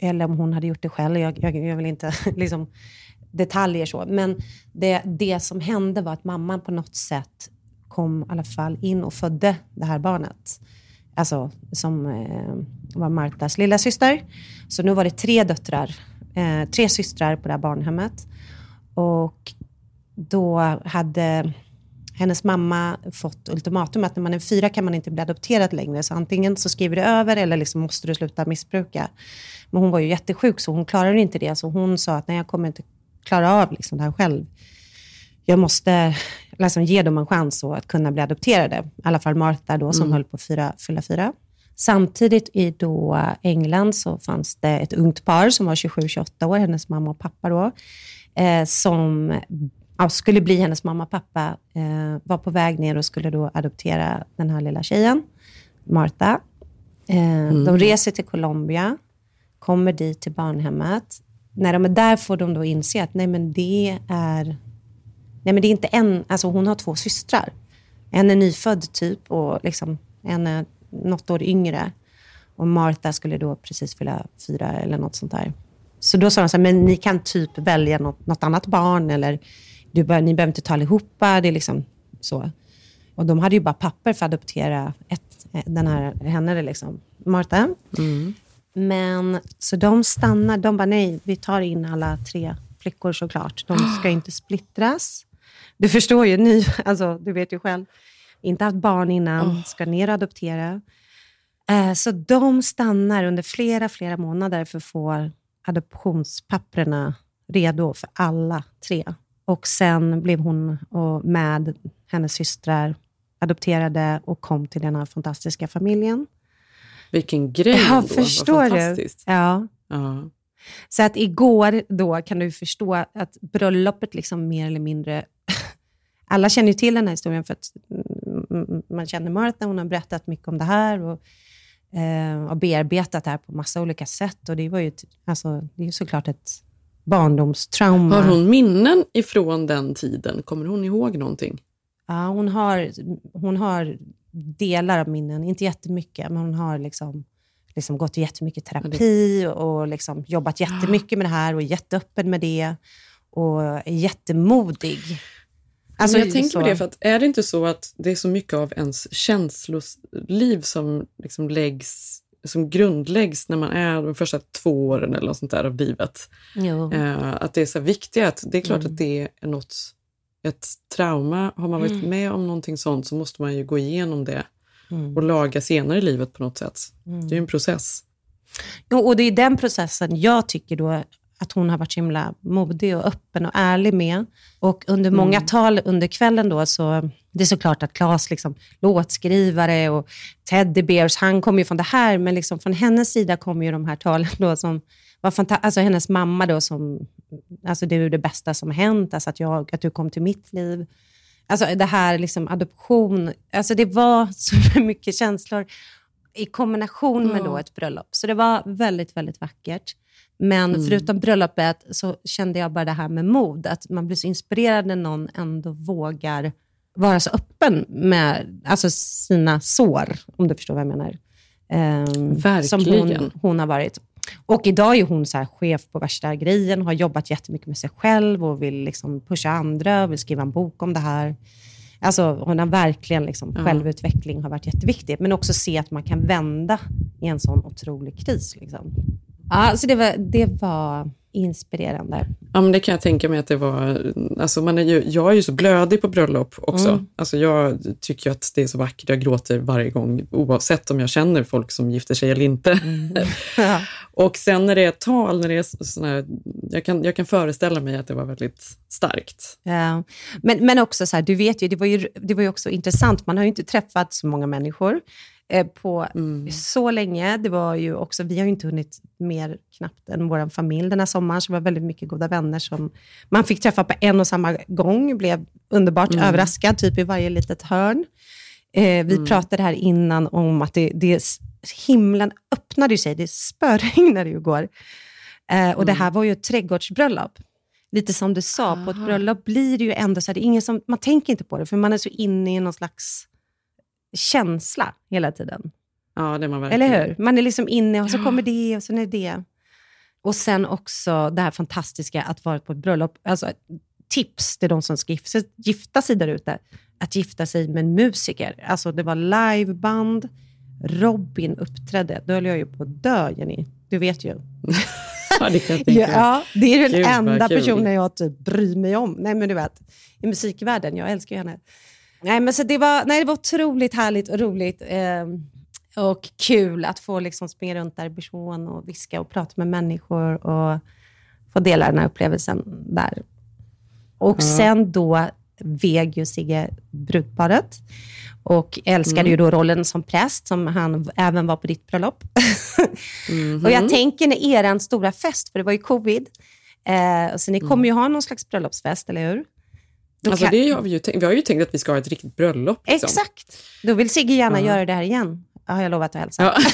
eller om hon hade gjort det själv. Jag, jag, jag vill inte [laughs] liksom, detaljer så. Men det, det som hände var att mamman på något sätt kom i alla fall in och födde det här barnet. Alltså som eh, var Martas lilla syster. Så nu var det tre döttrar, eh, tre systrar på det här barnhemmet. Och då hade hennes mamma fått ultimatum att när man är fyra kan man inte bli adopterad längre. Så antingen så skriver du över eller liksom måste du sluta missbruka. Men hon var ju jättesjuk så hon klarade inte det. Så hon sa att nej, jag kommer inte klara av liksom det här själv. Jag måste liksom ge dem en chans att kunna bli adopterade. I alla fall Martha då, som Mm. höll på att fyra, fylla fyra. Samtidigt i då England så fanns det ett ungt par som var 27-28 år, hennes mamma och pappa då, eh, som ja, skulle bli hennes mamma och pappa, eh, var på väg ner och skulle då adoptera den här lilla tjejen, Martha. Eh, De reser till Colombia, kommer dit till barnhemmet. När de är där får de då inse att nej, men det är Nej, men det är inte en, alltså hon har två systrar. En är nyfödd typ och liksom, en är något år yngre. Och Martha skulle då precis fylla fyra eller något sånt där. Så då sa de så här, men ni kan typ välja något, något annat barn eller du bör, ni behöver inte ta allihopa. Det är liksom så. Och de hade ju bara papper för att adoptera ett, den här, henne, liksom, Martha. Men så de stannar, de bara nej, vi tar in alla tre flickor såklart. De ska inte splittras. Du förstår ju, ni, [laughs] alltså, du vet ju själv. Inte haft barn innan, ska ner och adoptera. Eh, så de stannar under flera, flera månader för att få adoptionspapperna redo för alla tre. Och sen blev hon och med hennes systrar adopterade och kom till den här fantastiska familjen. Vilken grej Ja, ändå. förstår du? Ja. Ja. Så att igår då kan du förstå att bröllopet liksom mer eller mindre... Alla känner ju till den här historien för att man känner Martha. Hon har berättat mycket om det här och eh, har bearbetat det här på massa olika sätt. Och det var ju alltså, det är ju såklart ett barndomstrauma. Har hon minnen ifrån den tiden? Kommer hon ihåg någonting? Ja, hon har, hon har delar av minnen, inte jättemycket, men hon har liksom, liksom gått i jättemycket terapi och liksom jobbat jättemycket med det här och är jätteöppen med det och är jättemodig. Alltså, jag tänker så- på det, för att är det inte så att det är så mycket av ens känsloliv som liksom läggs som grundläggs när man är de första två åren eller något sånt där av livet. Eh, att det är så viktigt. Att det är klart Mm. att det är något, ett trauma. Har man varit Mm. med om någonting sånt så måste man ju gå igenom det Mm. och laga senare i livet på något sätt. Mm. Det är ju en process. Jo, och det är den processen jag tycker då att hon har varit så himla modig och öppen och ärlig med. Och under många tal under kvällen då, så det är såklart att Claes, liksom, låtskrivare och Teddy Bears, han kommer ju från det här, men liksom från hennes sida kommer ju de här talen då som var fantastiskt. Alltså hennes mamma då som, alltså det är ju det bästa som har hänt, alltså att, jag, att du kom till mitt liv. Alltså det här liksom adoption, alltså det var så [laughs] mycket känslor i kombination med Ja. då ett bröllop. Så det var väldigt, väldigt vackert. Men Mm. förutom bröllopet så kände jag bara det här med mod, att man blir så inspirerad när någon ändå vågar vara så öppen med alltså sina sår, om du förstår vad jag menar. Ehm, Som Verkligen. hon, hon har varit. Och idag är hon så chef på värsta grejen, har jobbat jättemycket med sig själv och vill liksom pusha andra, vill skriva en bok om det här. Alltså, hon har verkligen liksom, Ja. självutveckling har varit jätteviktigt, men också se att man kan vända i en sån otrolig kris. Liksom. Ja, så det var, det var inspirerande. Ja, men det kan jag tänka mig att det var. Alltså man är ju, jag är ju så blödig på bröllop också. Mm. Alltså jag tycker att det är så vackert. Jag gråter varje gång oavsett om jag känner folk som gifter sig eller inte. Mm. [laughs] och sen när det är tal, när det är såna här, jag, kan, jag kan föreställa mig att det var väldigt starkt. Ja. Men, men också så här, du vet ju det, var ju, det var ju också intressant. Man har ju inte träffat så många människor eh, på mm. så länge. Det var ju också, vi har ju inte hunnit mer knappt än vår familj den här sommaren, så det var väldigt mycket goda vänner som man fick träffa på en och samma gång. Blev underbart mm. överraskad, typ i varje litet hörn. Eh, vi mm. pratade här innan om att det, det, himlen öppnade sig, det spöregnade ju igår. Eh, och det mm. här var ju ett trädgårdsbröllop. Lite som du sa, Aha. på ett bröllop blir det ju ändå så här, det är ingen som, man tänker inte på det, för man är så inne i någon slags känsla hela tiden. Ja, det är man verkligen. Eller hur? Man är liksom inne och så kommer det och sen är det. Och sen också det här fantastiska att vara på ett bröllop. Alltså, tips till de som ska gifta sig där ute. Att gifta sig med musiker. Alltså det var liveband. Robin uppträdde. Då höll jag ju på att dö, Jenny. Du vet ju. [laughs] ja, det kan jag tänka. Ja, det är den Gud, enda personen jag typ bryr mig om. Nej, men du vet, i musikvärlden. Jag älskar ju henne. Nej, men så det, var, nej, det var otroligt härligt och roligt. Eh, och kul att få liksom springa runt därifrån och viska och prata med människor och få dela den här upplevelsen där. Och mm. sen då veg ju Sigge brudparet och älskade mm. ju då rollen som präst, som han även var på ditt bröllop. mm. [laughs] [laughs] och jag tänker när er stora fest, för det var ju covid, eh, så ni kommer ju ha någon slags bröllopsfest, eller hur? Alltså kan... det har vi, ju tänkt, vi har ju tänkt att vi ska ha ett riktigt bröllop. Liksom. Exakt. Då vill Sigge gärna göra det här igen, har jag lovat att hälsa. Ja. [laughs]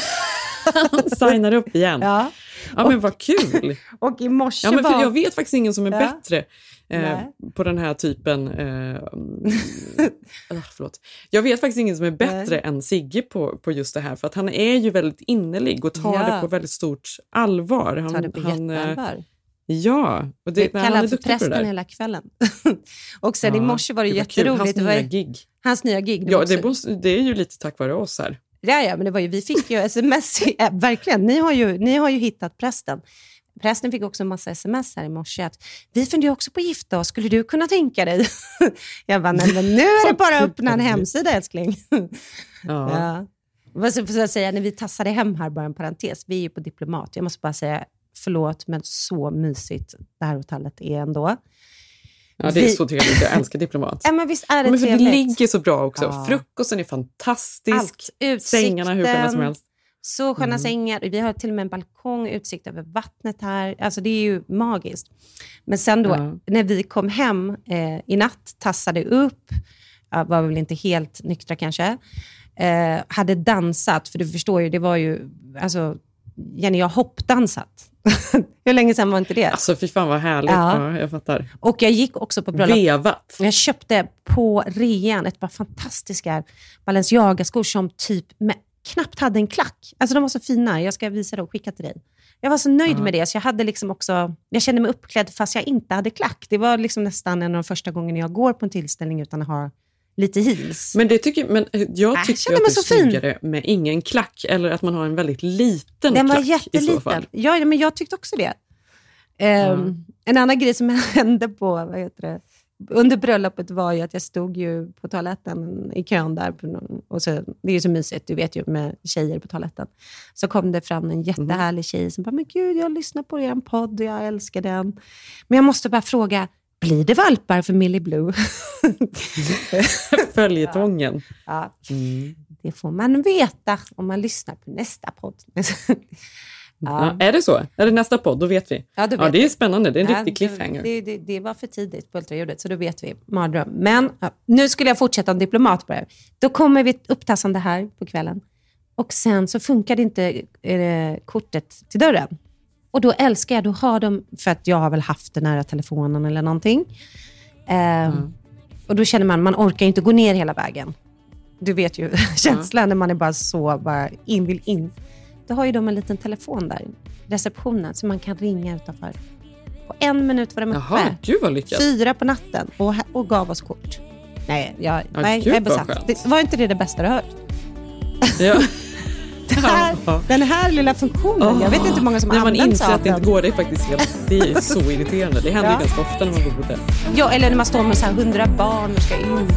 Han [laughs] signar upp igen. Ja, ja men vad kul! [laughs] och i morse ja, men för Jag vet faktiskt ingen som är ja. bättre eh, på den här typen... Eh, [laughs] ah, förlåt. Jag vet faktiskt ingen som är bättre Nej. än Sigge på, på just det här, för att han är ju väldigt innerlig och tar ja. det på väldigt stort allvar. Han, tar det på han, eh, jätteallvar. Ja, och det, jag kallade för prästen hela kvällen. och sen ja, i morse var det, det jätteroligt. Hans nya gig. Hans nya gig. Ja, det, måste, det, är ju lite tack vare oss här. Ja, ja men det var ju, vi fick ju sms. äh, [laughs] verkligen, ni har, ju, ni har ju hittat prästen. Prästen fick också en massa sms här i morse att vi funderar också på att gifta oss, skulle du kunna tänka dig? [laughs] jag bara, nej men nu är det bara att öppna en hemsida älskling. [laughs] ja. ja. Vad ska jag säga, när vi tassade hem här, bara en parentes, vi är ju på Diplomat. Jag måste bara säga, förlåt, men så mysigt det här hotellet är ändå. Ja, det är vi... så trevligt. Jag älskar Diplomat. Ja, men visst är det men för trevligt. Det ligger så bra också. Ja. Frukosten är fantastisk. Allt. Utsikten. Sängarna hur sköna som helst. Så sköna mm. sängar. Vi har till och med en balkong, utsikt över vattnet här. Alltså det är ju magiskt. Men sen då, ja. när vi kom hem eh, i natt, tassade upp, var väl inte helt nyktra kanske, eh, hade dansat, för du förstår ju, det var ju, alltså, Jenny, jag har hoppdansat. [laughs] Hur länge sedan var inte det? Alltså fy fan vad härligt. Ja. ja. jag fattar. Och jag gick också på bröllop. Vevat. Jag köpte på rean ett par fantastiska Balenciaga-skor som typ med, knappt hade en klack. Alltså de var så fina. Jag ska visa dem och skicka till dig. Jag var så nöjd ja. med det, så jag, hade liksom också, jag kände mig uppklädd fast jag inte hade klack. Det var liksom nästan en av de första gångerna jag går på en tillställning utan att ha lite heels. Men, det tycker, men jag äh, tycker att det är snyggare med ingen klack, eller att man har en väldigt liten Den klack var jätteliten. i så fall. Ja, men jag tyckte också det. Um, En annan grej som [laughs] hände på, vad heter det, under bröllopet var ju att jag stod ju på toaletten i kön där. Och så, det är ju så mysigt, du vet ju med tjejer på toaletten. Så kom det fram en jättehärlig tjej som bara, men gud, jag lyssnar på er podd och jag älskar den. Men jag måste bara fråga, blir det valpar för Millie Blue? [laughs] Följetongen. Ja, ja. Mm. Det får man veta om man lyssnar på nästa podd. [laughs] Ja. är det så? Är det nästa podd? Då vet vi. Ja, vet ja det är spännande. Det är en ja, riktig cliffhanger. Det, det, det, var för tidigt på ultraljudet, så då vet vi. Mardröm. Men ja, nu skulle jag fortsätta om diplomat det. Då kommer vi upptassande här på kvällen. Och sen så funkade inte eh, kortet till dörren. Och då älskar jag, då har de, för att jag har väl haft den nära telefonen eller någonting. Eh, mm. Och då känner man, man orkar inte gå ner hela vägen. Du vet ju [laughs] känslan mm. när man är bara så, bara in, vill in. Då har ju de en liten telefon där, receptionen, som man kan ringa utanför. På en minut var de uppe. Jaha, gud vad lyckat. Fyra på natten och, och gav oss kort. Nej, jag, ja, nej, jag är besatt. Det, var inte det det bästa du har hört? Ja. [laughs] här. Den här lilla funktionen. Jag vet inte hur många som När man använder sig inser av att det inte den. går, det är faktiskt helt, det är så [laughs] irriterande. Det händer Ja. ganska ofta när man bor på hotell. Ja, eller när man står med så här hundra barn och ska in.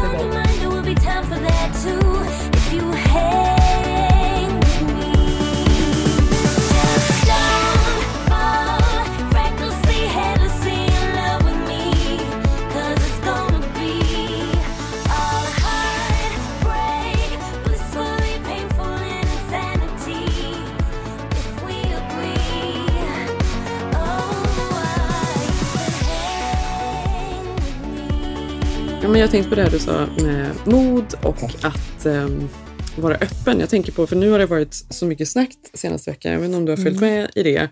Jag tänkte på det här du sa med mod och att ehm, vara öppen. Jag tänker på, för nu har det varit så mycket snack senaste veckan, jag vet inte om du har följt med i det.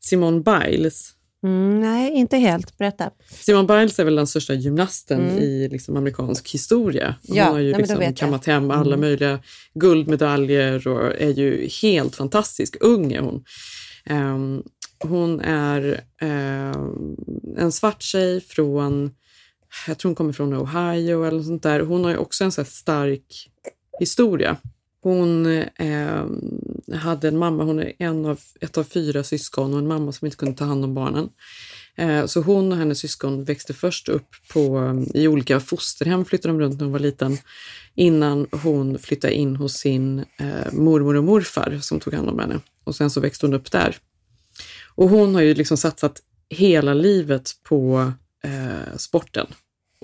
Simone Biles. Mm, nej, inte helt. Berätta. Simone Biles är väl den största gymnasten i liksom, amerikansk historia. Hon Ja, har ju nej, liksom kammat hem alla möjliga guldmedaljer och är ju helt fantastisk. Ung är hon. Ehm, hon är ehm, en svart tjej från, jag tror hon kommer från Ohio eller något sånt där. Hon har ju också en så här stark historia. Hon eh, hade en mamma, hon är en av, ett av fyra syskon och en mamma som inte kunde ta hand om barnen. Eh, så hon och hennes syskon växte först upp på, i olika fosterhem, flyttade de runt när hon var liten, innan hon flyttade in hos sin eh, mormor och morfar som tog hand om henne. Och sen så växte hon upp där. Och hon har ju liksom satsat hela livet på eh, sporten.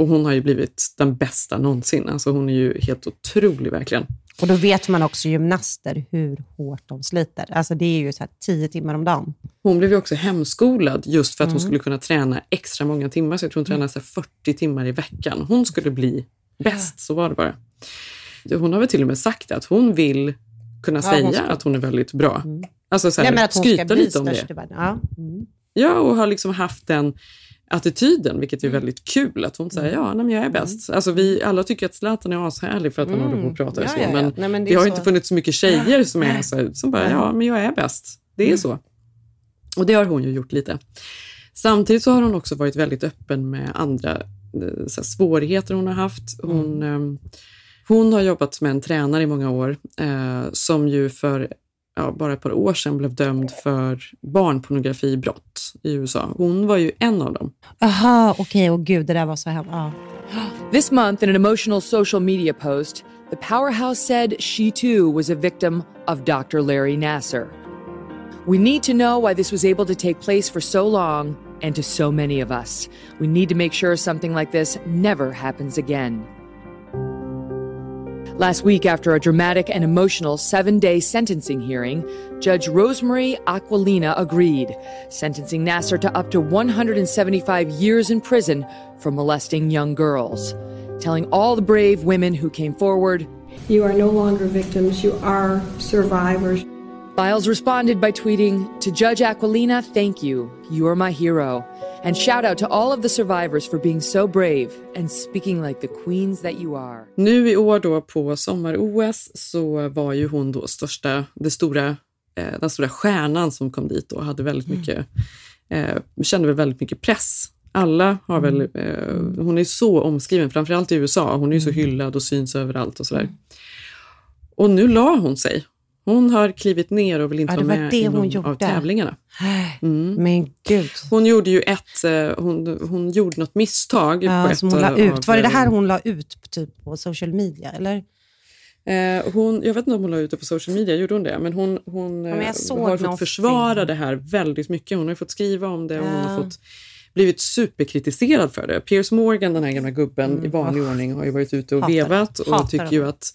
Och hon har ju blivit den bästa någonsin. Alltså hon är ju helt otrolig verkligen. Och då vet man också gymnaster hur hårt de sliter. Alltså det är ju så här tio timmar om dagen. Hon blev ju också hemskolad just för att hon Mm. skulle kunna träna extra många timmar. Så jag tror hon tränade så här 40 timmar i veckan. Hon skulle bli bäst, så var det bara. Hon har väl till och med sagt att hon vill kunna Ja, hon säga ska- att hon är väldigt bra. Alltså så här, Nej, hon skryta lite om det. Ja. Mm. Ja, och har liksom haft den attityden, vilket är väldigt kul. Att hon säger ja, nej, men jag är bäst. Alltså, vi alla tycker att Zlatan är ashärlig för att han Mm. håller på och pratar Ja, så. ja, ja. Men, Nej, men det det har så- inte funnits så mycket tjejer som är så, här, som bara, ja, men jag är bäst. Det är Mm. så. Och det har hon ju gjort lite. Samtidigt så har hon också varit väldigt öppen med andra eh, här, svårigheter hon har haft. Hon, Mm. eh, hon har jobbat med en tränare i många år eh, som ju för ja, bara ett par år sedan blev dömd för barnpornografibrott i USA. Hon var ju en av dem. Aha, okej. Och gud, det där var så här. Ja. [gasps] This month, in an emotional social media post, the powerhouse said she too was a victim of Dr. Larry Nasser. We need to know why this was able to take place for so long and to so many of us. We need to make sure something like this never happens again. Last week, after a dramatic and emotional seven day sentencing hearing, Judge Rosemary Aquilina agreed, sentencing Nasser to up to 175 years in prison for molesting young girls, telling all the brave women who came forward. You are no longer victims, you are survivors. Biles responded by tweeting, To Judge Aquilina, thank you. You are my hero. And shout out to all of the survivors for being so brave and speaking like the queens that you are. Nu i år då på sommar-OS så var ju hon då största, det stora, eh, den stora stjärnan som kom dit och hade väldigt mycket, eh, kände väl väldigt mycket press. Alla har väl, eh, hon är så omskriven, framförallt i USA. Hon är ju så hyllad och syns överallt och sådär. Och nu la hon sig. Hon har klivit ner och vill inte Ja, vara var med i någon av tävlingarna. Mm. Men gud. Hon gjorde ju ett, eh, hon, hon gjorde något misstag på Ja, ett som hon la av- ut. Var det det här hon la ut på, typ, på social media? Eller? Eh, hon, jag vet inte om hon la ut det på social media, gjorde hon det? Men hon, hon men jag eh, har fått försvara det här väldigt mycket. Hon har fått skriva om det och hon har Ja. fått blivit superkritiserad för det. Piers Morgan, den här gamla gubben, i vanlig ordning har ju varit ute och Mm. Hatar- vevat och hatar tycker ju att...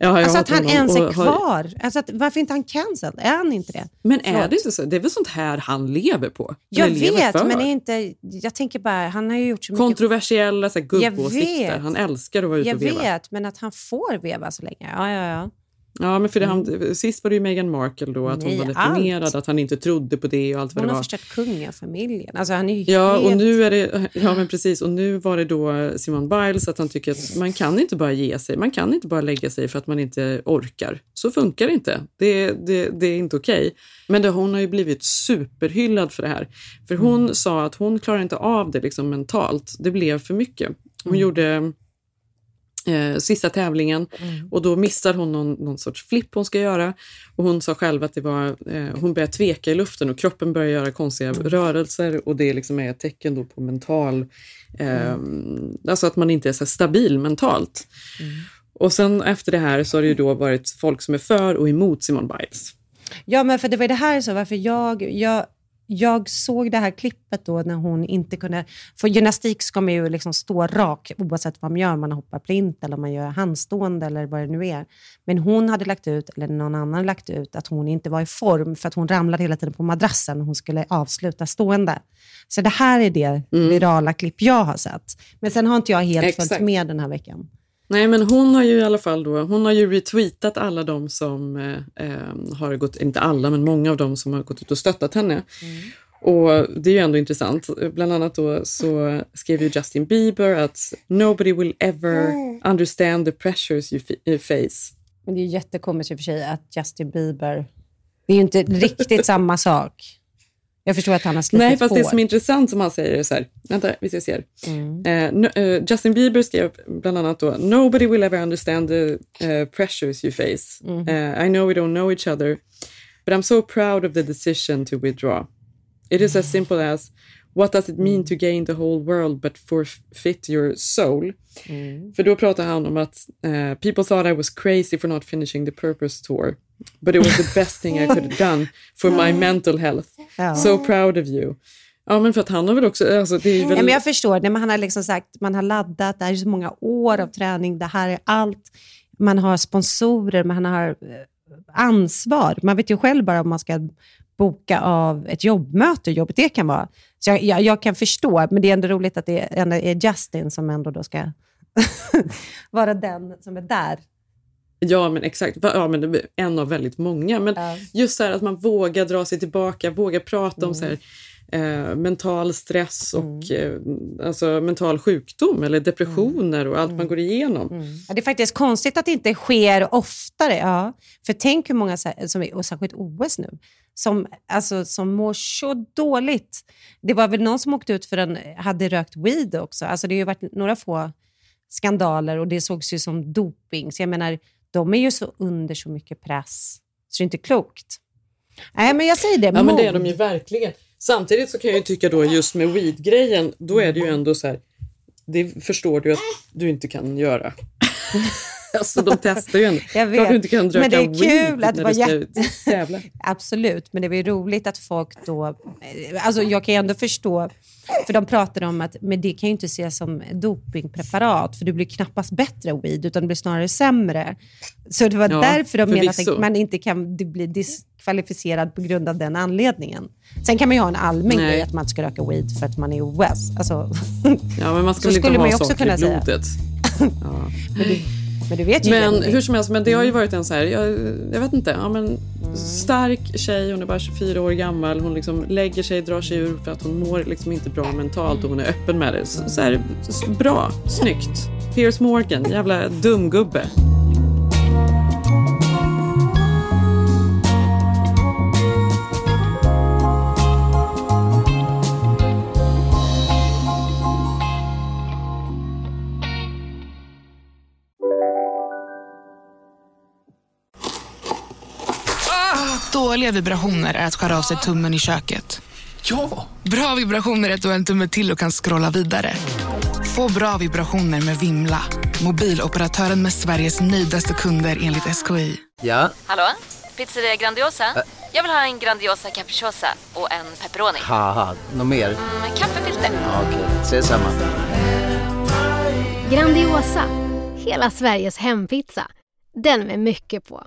Ja, jag Alltså att han ens är och har- kvar. Alltså att, varför inte han cancelled? Är han inte det? Men är Förlåt. det inte så? Det är väl sånt här han lever på? Jag vet, men är inte, jag tänker bara, han har ju gjort så mycket. Kontroversiella Jag gubbåsikter. Han älskar att vara ute Jag och veva. vet, men att han får veva så länge. Ja, ja, ja. Ja, men för det, han, sist var det ju Meghan Markle då, att Mm. Nej, hon var deprimerad, allt. att han inte trodde på det och allt vad Hon det har var. förstört kungafamiljen. Alltså han är ju Ja, helt... och nu är det, ja men precis, och nu var det då Simon Biles att han tycker att man kan inte bara ge sig, man kan inte bara lägga sig för att man inte orkar. Så funkar det inte. Det, det, det är inte okej. Men det, hon har ju blivit superhyllad för det här. För hon Mm. sa att hon klarar inte av det liksom mentalt. Det blev för mycket. Hon Mm. gjorde eh, sista tävlingen mm. och då missar hon någon, någon sorts flipp hon ska göra. Och hon sa själv att det var, eh, hon börjar tveka i luften och kroppen börjar göra konstiga mm. rörelser och det liksom är ett tecken då på mental, eh, mm. alltså att man inte är så stabil mentalt. Mm. Och sen efter det här så har det ju då varit folk som är för och emot Simone Biles. Ja, men för det var det här så varför jag, jag jag såg det här klippet då när hon inte kunde... För gymnastik ska man ju liksom stå rak oavsett vad man gör, man hoppar plint eller man gör handstående eller vad det nu är. Men hon hade lagt ut, eller någon annan lagt ut, att hon inte var i form för att hon ramlade hela tiden på madrassen när hon skulle avsluta stående. Så det här är det mm. virala klipp jag har sett. Men sen har inte jag helt Exakt. följt med den här veckan. Nej, men hon har ju i alla fall då, hon har ju retweetat alla de som eh, eh, har gått, inte alla, men många av dem som har gått ut och stöttat henne. Mm. Och det är ju ändå intressant. Bland annat då så skrev ju Justin Bieber att “Nobody will ever understand the pressures you face”. Men det är jättekomiskt i och för sig att Justin Bieber, det är ju inte riktigt samma sak. Jag förstår att han har slitit Nej, fast hår. det som är intressant som han säger är så här, vänta, vi ska se här. Mm. Uh, uh, Justin Bieber skrev bland annat då, “Nobody will ever understand the uh, pressures you face. Mm. I know we don't know each other, but I'm so proud of the decision to withdraw. It is as simple as, what does it mean to gain the whole world but forfeit your soul?” mm. För då pratar han om att “People thought I was crazy for not finishing the Purpose Tour.” But it was the best thing I could have done for my [laughs] mental health. So proud of you. Ja, men för att han har väl också... Alltså, det är väl... ja, men jag förstår. Nej, men han har liksom sagt man har laddat, det här är så många år av träning, det här är allt. Man har sponsorer, man har eh, ansvar. Man vet ju själv bara om man ska boka av ett jobbmöte, hur jobbigt det kan vara. Så jag, jag, jag, kan förstå, men det är ändå roligt att det ändå är Justin som ändå då ska [laughs] vara den som är där Ja, men exakt. Ja, men en av väldigt många. Men ja. just så här att man vågar dra sig tillbaka, vågar prata mm. om så här, eh, mental stress och mm. eh, alltså, mental sjukdom eller depressioner mm. och allt man mm. går igenom. Mm. Ja, det är faktiskt konstigt att det inte sker oftare. Ja. För tänk hur många, som, och särskilt OS nu, som, alltså, som mår så dåligt. Det var väl någon som åkte ut för den hade rökt weed också. Alltså, det har ju varit några få skandaler och det sågs ju som doping. Så jag menar, de är ju så under så mycket press, så det är inte klokt. Nej, men jag säger det. Ja, men det är de ju verkligen. Samtidigt så kan jag ju tycka då just med weed-grejen, då är det ju ändå så här, det förstår du att du inte kan göra. [laughs] [laughs] alltså de testar ju ändå. [laughs] Jag vet. Klart du inte kan men det är kul att det var jätte... [laughs] Absolut, men det var ju roligt att folk då... Alltså jag kan ju ändå förstå för de pratade om att men det kan ju inte ses som dopingpreparat, för det blir knappast bättre weed, utan det blir snarare sämre. Så det var ja, därför de menade att man inte kan bli diskvalificerad på grund av den anledningen. Sen kan man ju ha en allmän grej att man ska röka weed för att man är OS. Alltså, ja, men man ska väl inte ha socker i blodet. Ja. men det, men du vet ju Men hur som helst, men det har ju varit en så här, jag, jag vet inte, ja, men stark tjej, hon är bara 24 år gammal, hon liksom lägger sig, drar sig ur för att hon mår liksom inte bra mentalt och hon är öppen med det. Så, så här, bra, snyggt. Piers Morgan, jävla dumgubbe. Dåliga vibrationer är att skära av sig tummen i köket. Ja! Bra vibrationer är att du har en tumme till och kan scrolla vidare. Få bra vibrationer med Vimla. Mobiloperatören med Sveriges nöjdaste kunder enligt SKI. Ja? Hallå? Pizzeria Grandiosa? Ä Jag vill ha en Grandiosa capriciosa och en pepperoni. något mer? Mm, en kaffefilter. Ja, Okej, okay. ses samma. Grandiosa, hela Sveriges hempizza. Den med mycket på.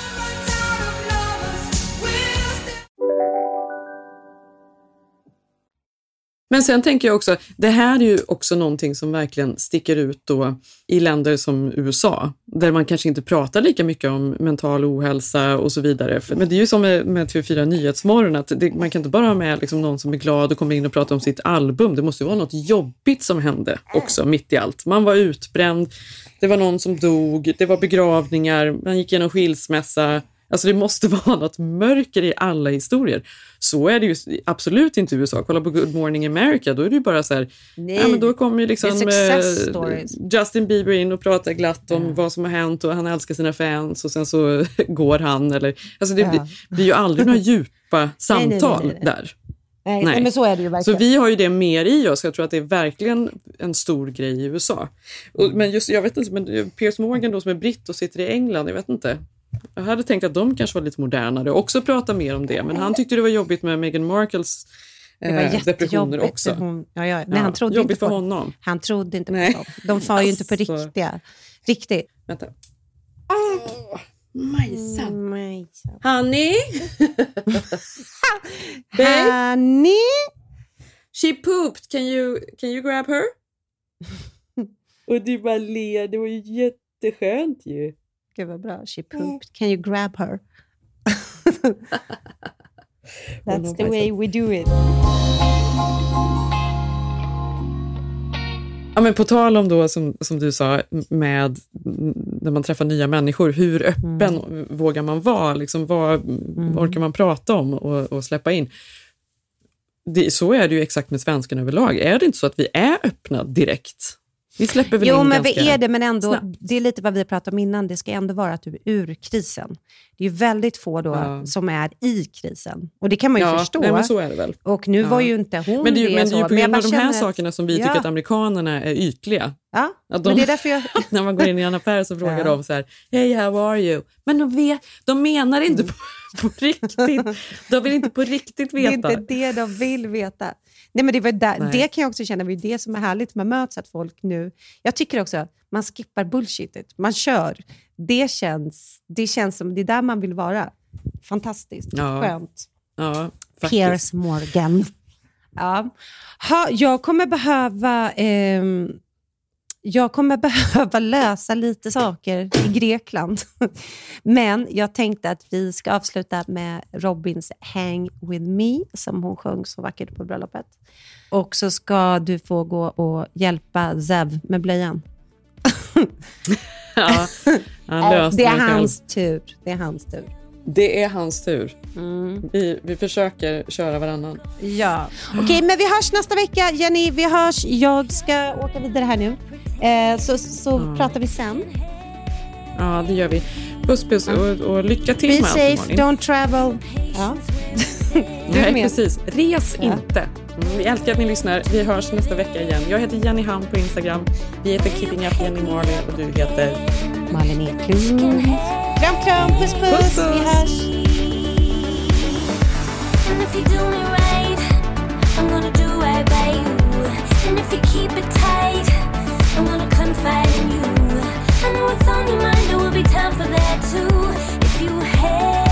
Men sen tänker jag också, det här är ju också någonting som verkligen sticker ut då i länder som USA, där man kanske inte pratar lika mycket om mental ohälsa och så vidare. Men det är ju som med, med TV4 Nyhetsmorgon, att det, man kan inte bara ha med liksom någon som är glad och kommer in och pratar om sitt album. Det måste ju vara något jobbigt som hände också, mitt i allt. Man var utbränd, det var någon som dog, det var begravningar, man gick igenom skilsmässa, Alltså det måste [laughs] vara något mörker i alla historier. Så är det ju absolut inte i USA. Kolla på Good Morning America, då är det ju bara så här, Nej, ja, men då kommer ju liksom eh. Justin Bieber in och pratar glatt om vad som har hänt och han älskar sina fans och sen så [laughs] går han. Eller, alltså det Ja. blir, blir ju aldrig några [laughs] djupa samtal nej, nej. där. Nej, nej. men så är det ju Så verkligen. vi har ju det mer i oss. Jag tror att det är verkligen en stor grej i USA. Och, men just, jag vet inte, men Piers Morgan då som är britt och sitter i England, jag vet inte. Jag hade tänkt att de kanske var lite modernare och också prata mer om det. Men han tyckte det var jobbigt med Meghan Markles Det var eh, depressioner också. för Hon, ja, ja. Nej, han trodde jobbigt inte för på, honom. Han trodde inte Nej. på dem. De var ju inte på Alltså. riktiga. Riktigt. Vänta. Majsan. Mm, Majsan. Honey? [laughs] Honey? She pooped. Can you, can you grab her? [laughs] och du bara ler. Det var ju jätteskönt ju. Gud vad bra. She pooped. Can you grab her? [laughs] That's the way we do it. Ja, men på tal om då, som, som du sa, med när man träffar nya människor, hur öppen vågar man vara? Liksom, vad orkar man prata om och, och släppa in? Det, så är det ju exakt med svenskan överlag. Är det inte så att vi är öppna direkt? Vi släpper väl Jo, in men vi är det, men ändå, snabbt. det är lite vad vi pratat om innan. Det ska ändå vara att du är ur krisen. Det är väldigt få då Ja. som är i krisen. Och det kan man ju Ja, förstå. nej, men så är det väl. Och nu Ja. var ju inte hon Men det ju, men det är ju på grund av de här att- sakerna som vi tycker att amerikanerna är ytliga. Ja, Att men det är därför jag... [laughs] när man går in i en affär så frågar de så här, Hey, how are you? Men de, vet, de menar inte på, på riktigt. De vill inte på riktigt Det är veta. inte det de vill veta. Nej, men det, var där, Nej. det kan jag också känna, det är det som är härligt med möts, att folk nu... Jag tycker också att man skippar bullshitet, man kör. Det känns, det känns som det är där man vill vara. Fantastiskt, Ja. skönt. Ja, faktiskt. Piers Morgan. Ja. Ha, jag kommer behöva... ehm, jag kommer [laughs] behöva lösa lite saker i Grekland. [laughs] Men jag tänkte att vi ska avsluta med Robins Hang with me, som hon sjöng så vackert på bröllopet. Och så ska du få gå och hjälpa Zev med blöjan. [laughs] Ja, han löste det är hans tur. Det är hans tur. Det är hans tur. Mm. Vi, vi försöker köra varannan. Ja. Okej, men vi hörs nästa vecka. Jenny, vi hörs. Jag ska åka vidare här nu. Eh, så så Ja. pratar vi sen. Ja, det gör vi. Puss puss och, och lycka till Be med allt safe, Malin. don't travel. Ja. [laughs] Du är Nej, med. precis. Res Ja. inte. Mm, Vi älskar att ni lyssnar. Vi hörs nästa vecka igen. Jag heter Jenny Ham på Instagram. Vi heter Keeping Up Jenny Marley och du heter... Malin Eklund. Welcome. Puss, puss. puss, puss. Vi hörs. And if you do me right, I'm gonna do right by you. And if you keep it tight, I'm gonna confide in you. I know what's on your mind, it will be time for that too. If you have.